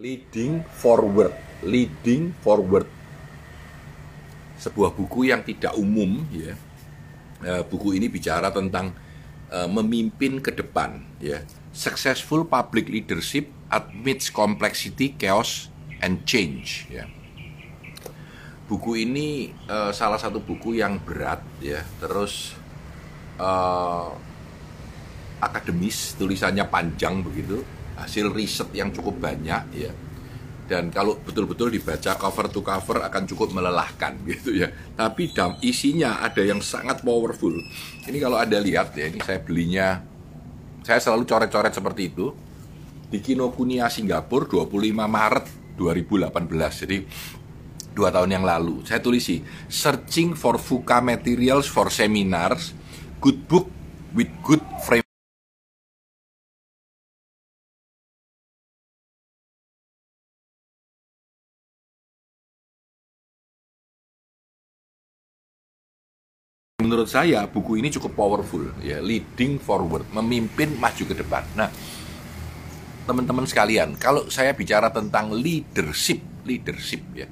Leading Forward, Leading Forward. Sebuah buku yang tidak umum ya. Eh, buku ini bicara tentang uh, memimpin ke depan ya. Successful public leadership amidst complexity, chaos and change ya. Buku ini uh, salah satu buku yang berat ya. Terus uh, akademis, tulisannya panjang begitu hasil riset yang cukup banyak ya. Dan kalau betul-betul dibaca cover to cover akan cukup melelahkan gitu ya. Tapi dalam isinya ada yang sangat powerful. Ini kalau ada lihat ya ini saya belinya saya selalu coret-coret seperti itu. Di Kinokuniya Singapura 25 Maret 2018 jadi dua tahun yang lalu. Saya tulisi searching for Fuka materials for seminars good book with good frame menurut saya buku ini cukup powerful ya leading forward memimpin maju ke depan. Nah teman-teman sekalian kalau saya bicara tentang leadership leadership ya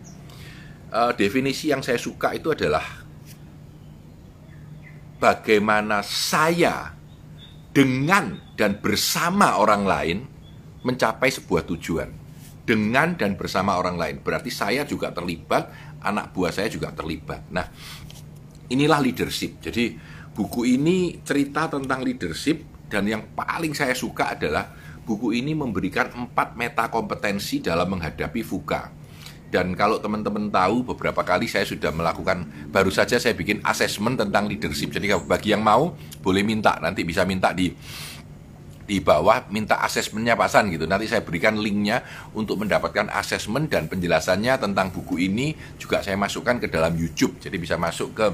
uh, definisi yang saya suka itu adalah bagaimana saya dengan dan bersama orang lain mencapai sebuah tujuan. Dengan dan bersama orang lain. Berarti saya juga terlibat anak buah saya juga terlibat. Nah inilah leadership. Jadi buku ini cerita tentang leadership dan yang paling saya suka adalah buku ini memberikan empat meta kompetensi dalam menghadapi FUKA. Dan kalau teman-teman tahu beberapa kali saya sudah melakukan baru saja saya bikin asesmen tentang leadership. Jadi bagi yang mau boleh minta nanti bisa minta di di bawah minta asesmennya pasan gitu. Nanti saya berikan linknya untuk mendapatkan asesmen dan penjelasannya tentang buku ini juga saya masukkan ke dalam YouTube. Jadi bisa masuk ke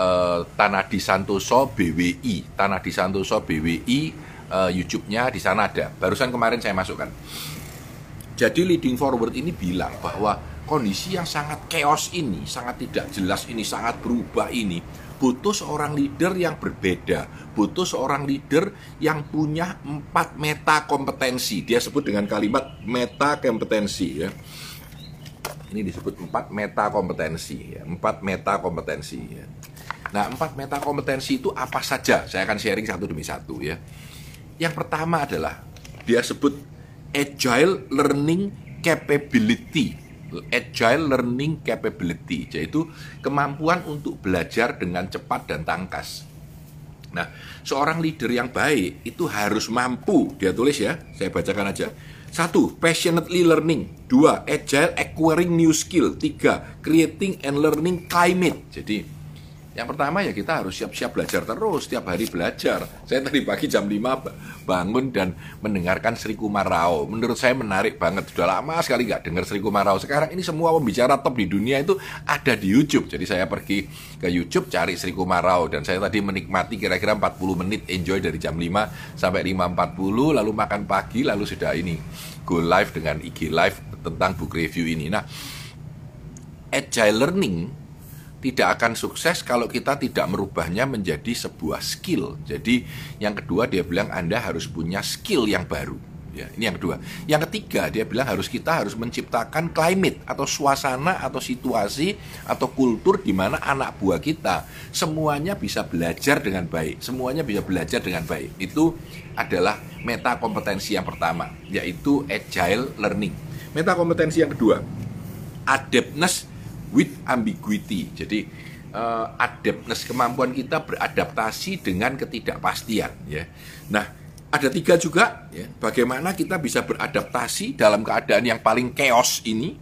uh, Tanah di Santoso BWI, Tanah di Santoso BWI uh, eh, YouTube-nya di sana ada. Barusan kemarin saya masukkan. Jadi leading forward ini bilang bahwa kondisi yang sangat chaos ini, sangat tidak jelas ini, sangat berubah ini, butuh seorang leader yang berbeda, butuh seorang leader yang punya empat meta kompetensi. Dia sebut dengan kalimat meta kompetensi ya. Ini disebut empat meta kompetensi ya, empat meta kompetensi ya. Nah, empat meta kompetensi itu apa saja? Saya akan sharing satu demi satu ya. Yang pertama adalah dia sebut agile learning capability agile learning capability, yaitu kemampuan untuk belajar dengan cepat dan tangkas. Nah, seorang leader yang baik itu harus mampu, dia tulis ya, saya bacakan aja. Satu, passionately learning. Dua, agile acquiring new skill. Tiga, creating and learning climate. Jadi, yang pertama ya kita harus siap-siap belajar terus, setiap hari belajar. Saya tadi pagi jam 5 bangun dan mendengarkan Sri Kumarao. Menurut saya menarik banget, sudah lama sekali nggak dengar Sri Kumarao. Sekarang ini semua pembicara top di dunia itu ada di YouTube. Jadi saya pergi ke YouTube cari Sri Kumarao dan saya tadi menikmati kira-kira 40 menit enjoy dari jam 5 sampai 5.40 lalu makan pagi lalu sudah ini go live dengan IG live tentang book review ini. Nah, agile learning tidak akan sukses kalau kita tidak merubahnya menjadi sebuah skill. Jadi yang kedua dia bilang Anda harus punya skill yang baru. Ya, ini yang kedua. Yang ketiga dia bilang harus kita harus menciptakan climate atau suasana atau situasi atau kultur di mana anak buah kita semuanya bisa belajar dengan baik, semuanya bisa belajar dengan baik. Itu adalah meta kompetensi yang pertama, yaitu agile learning. Meta kompetensi yang kedua, adaptness with ambiguity. Jadi uh, adaptness kemampuan kita beradaptasi dengan ketidakpastian ya. Nah, ada tiga juga ya, bagaimana kita bisa beradaptasi dalam keadaan yang paling chaos ini.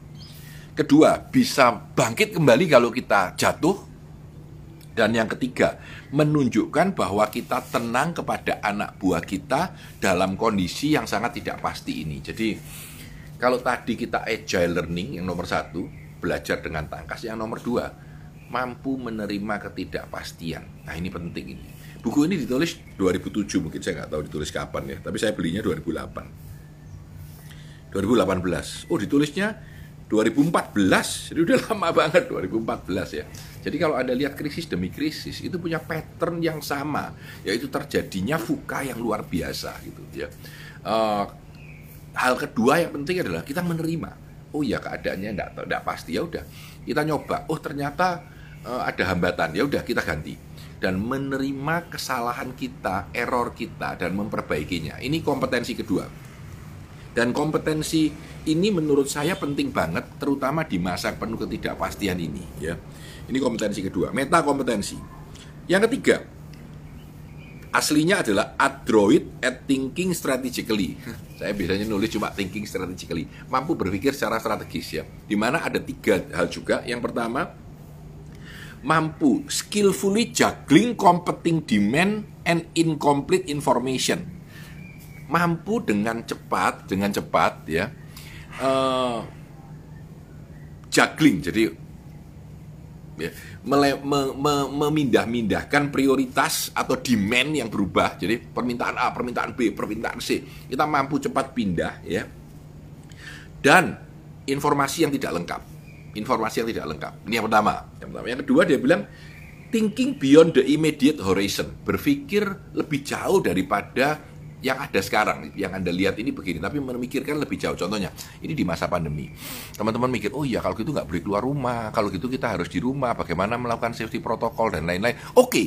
Kedua, bisa bangkit kembali kalau kita jatuh. Dan yang ketiga, menunjukkan bahwa kita tenang kepada anak buah kita dalam kondisi yang sangat tidak pasti ini. Jadi, kalau tadi kita agile learning yang nomor satu, belajar dengan tangkas. Yang nomor dua, mampu menerima ketidakpastian. Nah ini penting ini. Buku ini ditulis 2007, mungkin saya nggak tahu ditulis kapan ya, tapi saya belinya 2008. 2018. Oh ditulisnya 2014, jadi udah lama banget 2014 ya. Jadi kalau Anda lihat krisis demi krisis itu punya pattern yang sama, yaitu terjadinya fuka yang luar biasa gitu ya. Uh, hal kedua yang penting adalah kita menerima. Oh ya keadaannya enggak enggak pasti ya udah. Kita nyoba. Oh ternyata uh, ada hambatan. Ya udah kita ganti dan menerima kesalahan kita, error kita dan memperbaikinya. Ini kompetensi kedua. Dan kompetensi ini menurut saya penting banget terutama di masa penuh ketidakpastian ini ya. Ini kompetensi kedua, meta kompetensi. Yang ketiga, aslinya adalah adroit at thinking strategically. Saya biasanya nulis cuma thinking strategically, mampu berpikir secara strategis ya. Di mana ada tiga hal juga. Yang pertama, mampu skillfully juggling competing demand and incomplete information. Mampu dengan cepat, dengan cepat ya, uh, juggling. Jadi ya, mele, me, me, memindah-mindahkan prioritas atau demand yang berubah. Jadi permintaan A, permintaan B, permintaan C. Kita mampu cepat pindah ya. Dan informasi yang tidak lengkap. Informasi yang tidak lengkap. Ini yang pertama. Yang pertama. Yang kedua dia bilang thinking beyond the immediate horizon. Berpikir lebih jauh daripada yang ada sekarang, yang Anda lihat ini begini, tapi memikirkan lebih jauh. Contohnya, ini di masa pandemi. Teman-teman mikir, oh iya kalau gitu nggak boleh keluar rumah, kalau gitu kita harus di rumah, bagaimana melakukan safety protokol dan lain-lain. Oke, okay.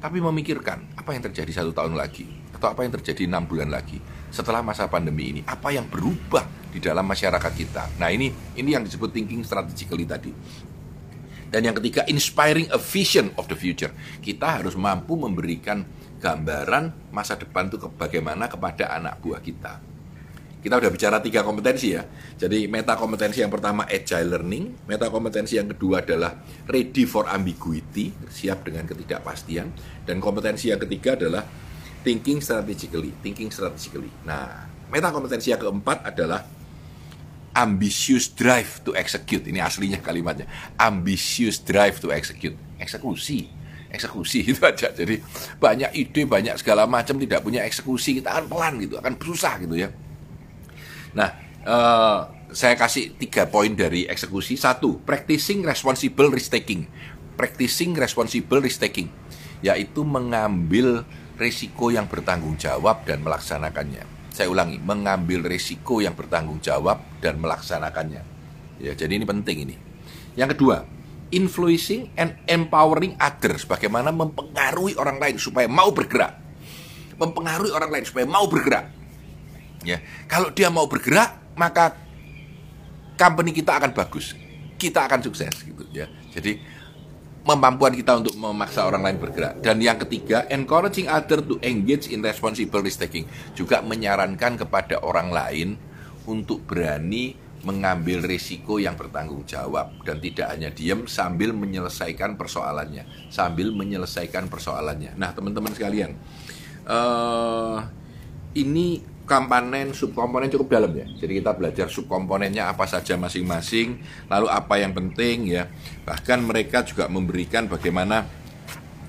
tapi memikirkan apa yang terjadi satu tahun lagi, atau apa yang terjadi enam bulan lagi setelah masa pandemi ini, apa yang berubah di dalam masyarakat kita. Nah ini ini yang disebut thinking strategically tadi. Dan yang ketiga, inspiring a vision of the future. Kita harus mampu memberikan gambaran masa depan itu bagaimana kepada anak buah kita. Kita udah bicara tiga kompetensi ya. Jadi meta kompetensi yang pertama agile learning, meta kompetensi yang kedua adalah ready for ambiguity, siap dengan ketidakpastian, dan kompetensi yang ketiga adalah thinking strategically, thinking strategically. Nah, meta kompetensi yang keempat adalah ambitious drive to execute. Ini aslinya kalimatnya. Ambitious drive to execute. Eksekusi eksekusi itu aja. Jadi banyak ide, banyak segala macam tidak punya eksekusi kita akan pelan gitu, akan berusaha gitu ya. Nah, uh, saya kasih tiga poin dari eksekusi. Satu, practicing responsible risk taking. Practicing responsible risk taking, yaitu mengambil risiko yang bertanggung jawab dan melaksanakannya. Saya ulangi, mengambil risiko yang bertanggung jawab dan melaksanakannya. Ya, jadi ini penting ini. Yang kedua, influencing and empowering others, bagaimana mempengaruhi orang lain supaya mau bergerak. Mempengaruhi orang lain supaya mau bergerak. Ya, kalau dia mau bergerak, maka company kita akan bagus. Kita akan sukses gitu ya. Jadi kemampuan kita untuk memaksa orang lain bergerak. Dan yang ketiga, encouraging other to engage in responsible risk taking. Juga menyarankan kepada orang lain untuk berani mengambil risiko yang bertanggung jawab dan tidak hanya diam sambil menyelesaikan persoalannya, sambil menyelesaikan persoalannya. Nah, teman-teman sekalian, uh, ini komponen subkomponen cukup dalam ya. Jadi kita belajar subkomponennya apa saja masing-masing, lalu apa yang penting ya. Bahkan mereka juga memberikan bagaimana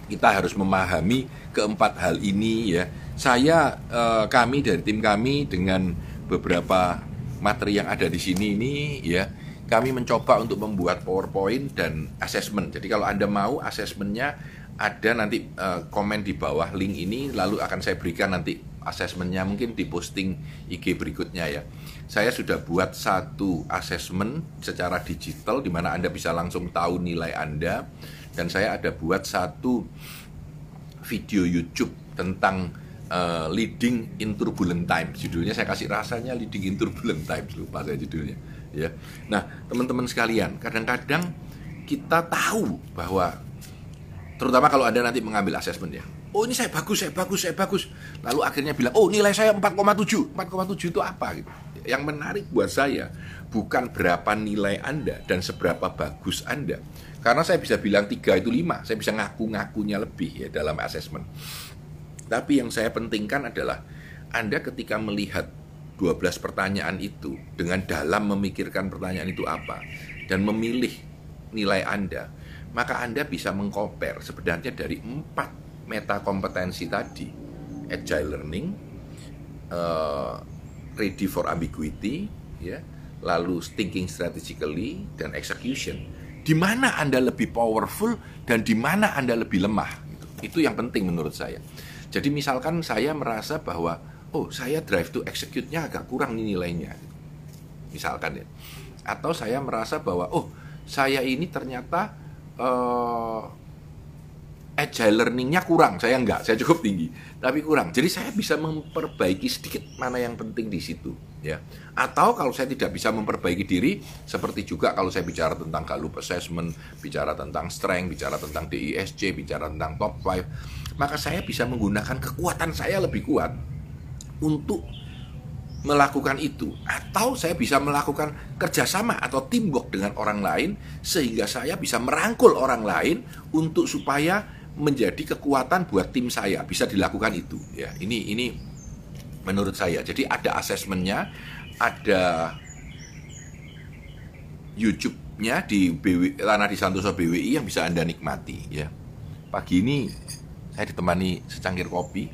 kita harus memahami keempat hal ini ya. Saya eh, kami dari tim kami dengan beberapa materi yang ada di sini ini ya kami mencoba untuk membuat PowerPoint dan assessment. Jadi kalau Anda mau assessmentnya ada nanti uh, komen di bawah link ini lalu akan saya berikan nanti assessmentnya mungkin di posting IG berikutnya ya. Saya sudah buat satu assessment secara digital di mana Anda bisa langsung tahu nilai Anda dan saya ada buat satu video YouTube tentang uh, Leading in Turbulent Times. Judulnya saya kasih rasanya Leading in Turbulent Times, lupa saya judulnya. Ya. Nah, teman-teman sekalian, kadang-kadang kita tahu bahwa terutama kalau Anda nanti mengambil asesmen ya. Oh ini saya bagus, saya bagus, saya bagus. Lalu akhirnya bilang, oh nilai saya 4,7. 4,7 itu apa gitu. Yang menarik buat saya bukan berapa nilai Anda dan seberapa bagus Anda. Karena saya bisa bilang 3 itu 5, saya bisa ngaku-ngakunya lebih ya dalam asesmen. Tapi yang saya pentingkan adalah Anda ketika melihat 12 pertanyaan itu dengan dalam memikirkan pertanyaan itu apa dan memilih nilai Anda, maka Anda bisa mengkompar sebenarnya dari empat meta kompetensi tadi, agile learning, uh, ready for ambiguity, ya, lalu thinking strategically dan execution. Di mana Anda lebih powerful dan di mana Anda lebih lemah. Itu yang penting menurut saya. Jadi misalkan saya merasa bahwa oh saya drive to execute-nya agak kurang nih nilainya. Misalkan ya. Atau saya merasa bahwa oh saya ini ternyata uh, agile learningnya kurang, saya enggak, saya cukup tinggi, tapi kurang. Jadi saya bisa memperbaiki sedikit mana yang penting di situ, ya. Atau kalau saya tidak bisa memperbaiki diri, seperti juga kalau saya bicara tentang Gallup Assessment, bicara tentang strength, bicara tentang DISC, bicara tentang top 5, maka saya bisa menggunakan kekuatan saya lebih kuat untuk melakukan itu atau saya bisa melakukan kerjasama atau teamwork dengan orang lain sehingga saya bisa merangkul orang lain untuk supaya menjadi kekuatan buat tim saya. Bisa dilakukan itu ya. Ini ini menurut saya. Jadi ada asesmennya ada YouTube-nya di BW, Tanah di Santoso BWI yang bisa anda nikmati ya. Pagi ini saya ditemani secangkir kopi.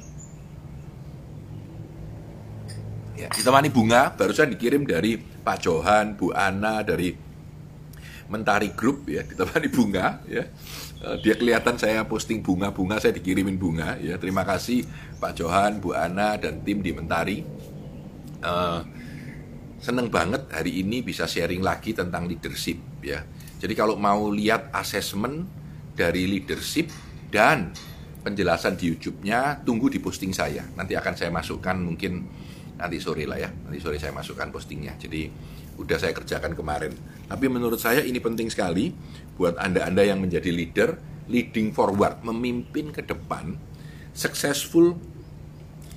Ya, ditemani bunga barusan dikirim dari Pak Johan, Bu Ana dari Mentari Group ya ditemani bunga ya. Eh, dia kelihatan saya posting bunga-bunga saya dikirimin bunga ya. Terima kasih Pak Johan, Bu Ana dan tim di Mentari. Uh, seneng banget hari ini bisa sharing lagi tentang leadership ya. Jadi kalau mau lihat asesmen dari leadership dan penjelasan di YouTube-nya tunggu di posting saya. Nanti akan saya masukkan mungkin nanti sore lah ya nanti sore saya masukkan postingnya jadi udah saya kerjakan kemarin tapi menurut saya ini penting sekali buat anda-anda yang menjadi leader leading forward memimpin ke depan successful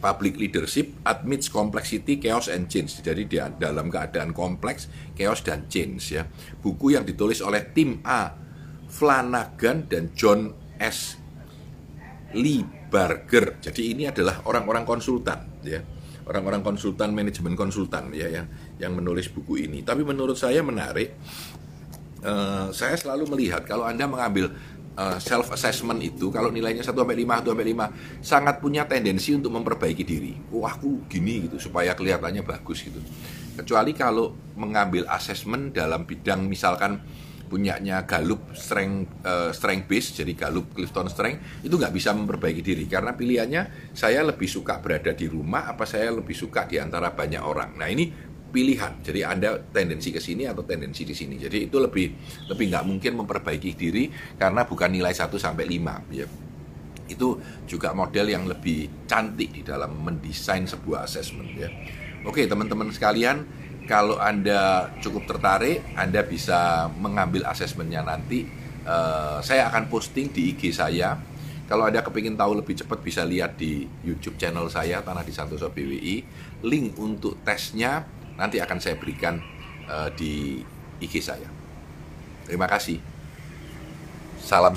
public leadership amidst complexity, chaos and change. Jadi di dalam keadaan kompleks, chaos dan change ya. Buku yang ditulis oleh tim A, Flanagan dan John S. Lee Barger. Jadi ini adalah orang-orang konsultan ya orang-orang konsultan manajemen konsultan ya yang yang menulis buku ini. Tapi menurut saya menarik. Uh, saya selalu melihat kalau Anda mengambil uh, eh, self assessment itu kalau nilainya 1 sampai 5 1 sampai 5 sangat punya tendensi untuk memperbaiki diri. Wah, aku gini gitu supaya kelihatannya bagus gitu. Kecuali kalau mengambil assessment dalam bidang misalkan punyanya Gallup strength uh, strength base jadi Gallup Clifton strength itu nggak bisa memperbaiki diri. Karena pilihannya saya lebih suka berada di rumah apa saya lebih suka di antara banyak orang? Nah ini pilihan. Jadi anda tendensi ke sini atau tendensi di sini. Jadi itu lebih lebih nggak mungkin memperbaiki diri karena bukan nilai 1 sampai 5 ya. Itu juga model yang lebih cantik di dalam mendesain sebuah assessment ya. Oke teman-teman sekalian kalau Anda cukup tertarik, Anda bisa mengambil asesmennya nanti. Uh, saya akan posting di IG saya. Kalau Anda kepingin tahu lebih cepat bisa lihat di YouTube channel saya Tanah di Santoso BWI. Link untuk tesnya nanti akan saya berikan uh, di IG saya. Terima kasih. Salam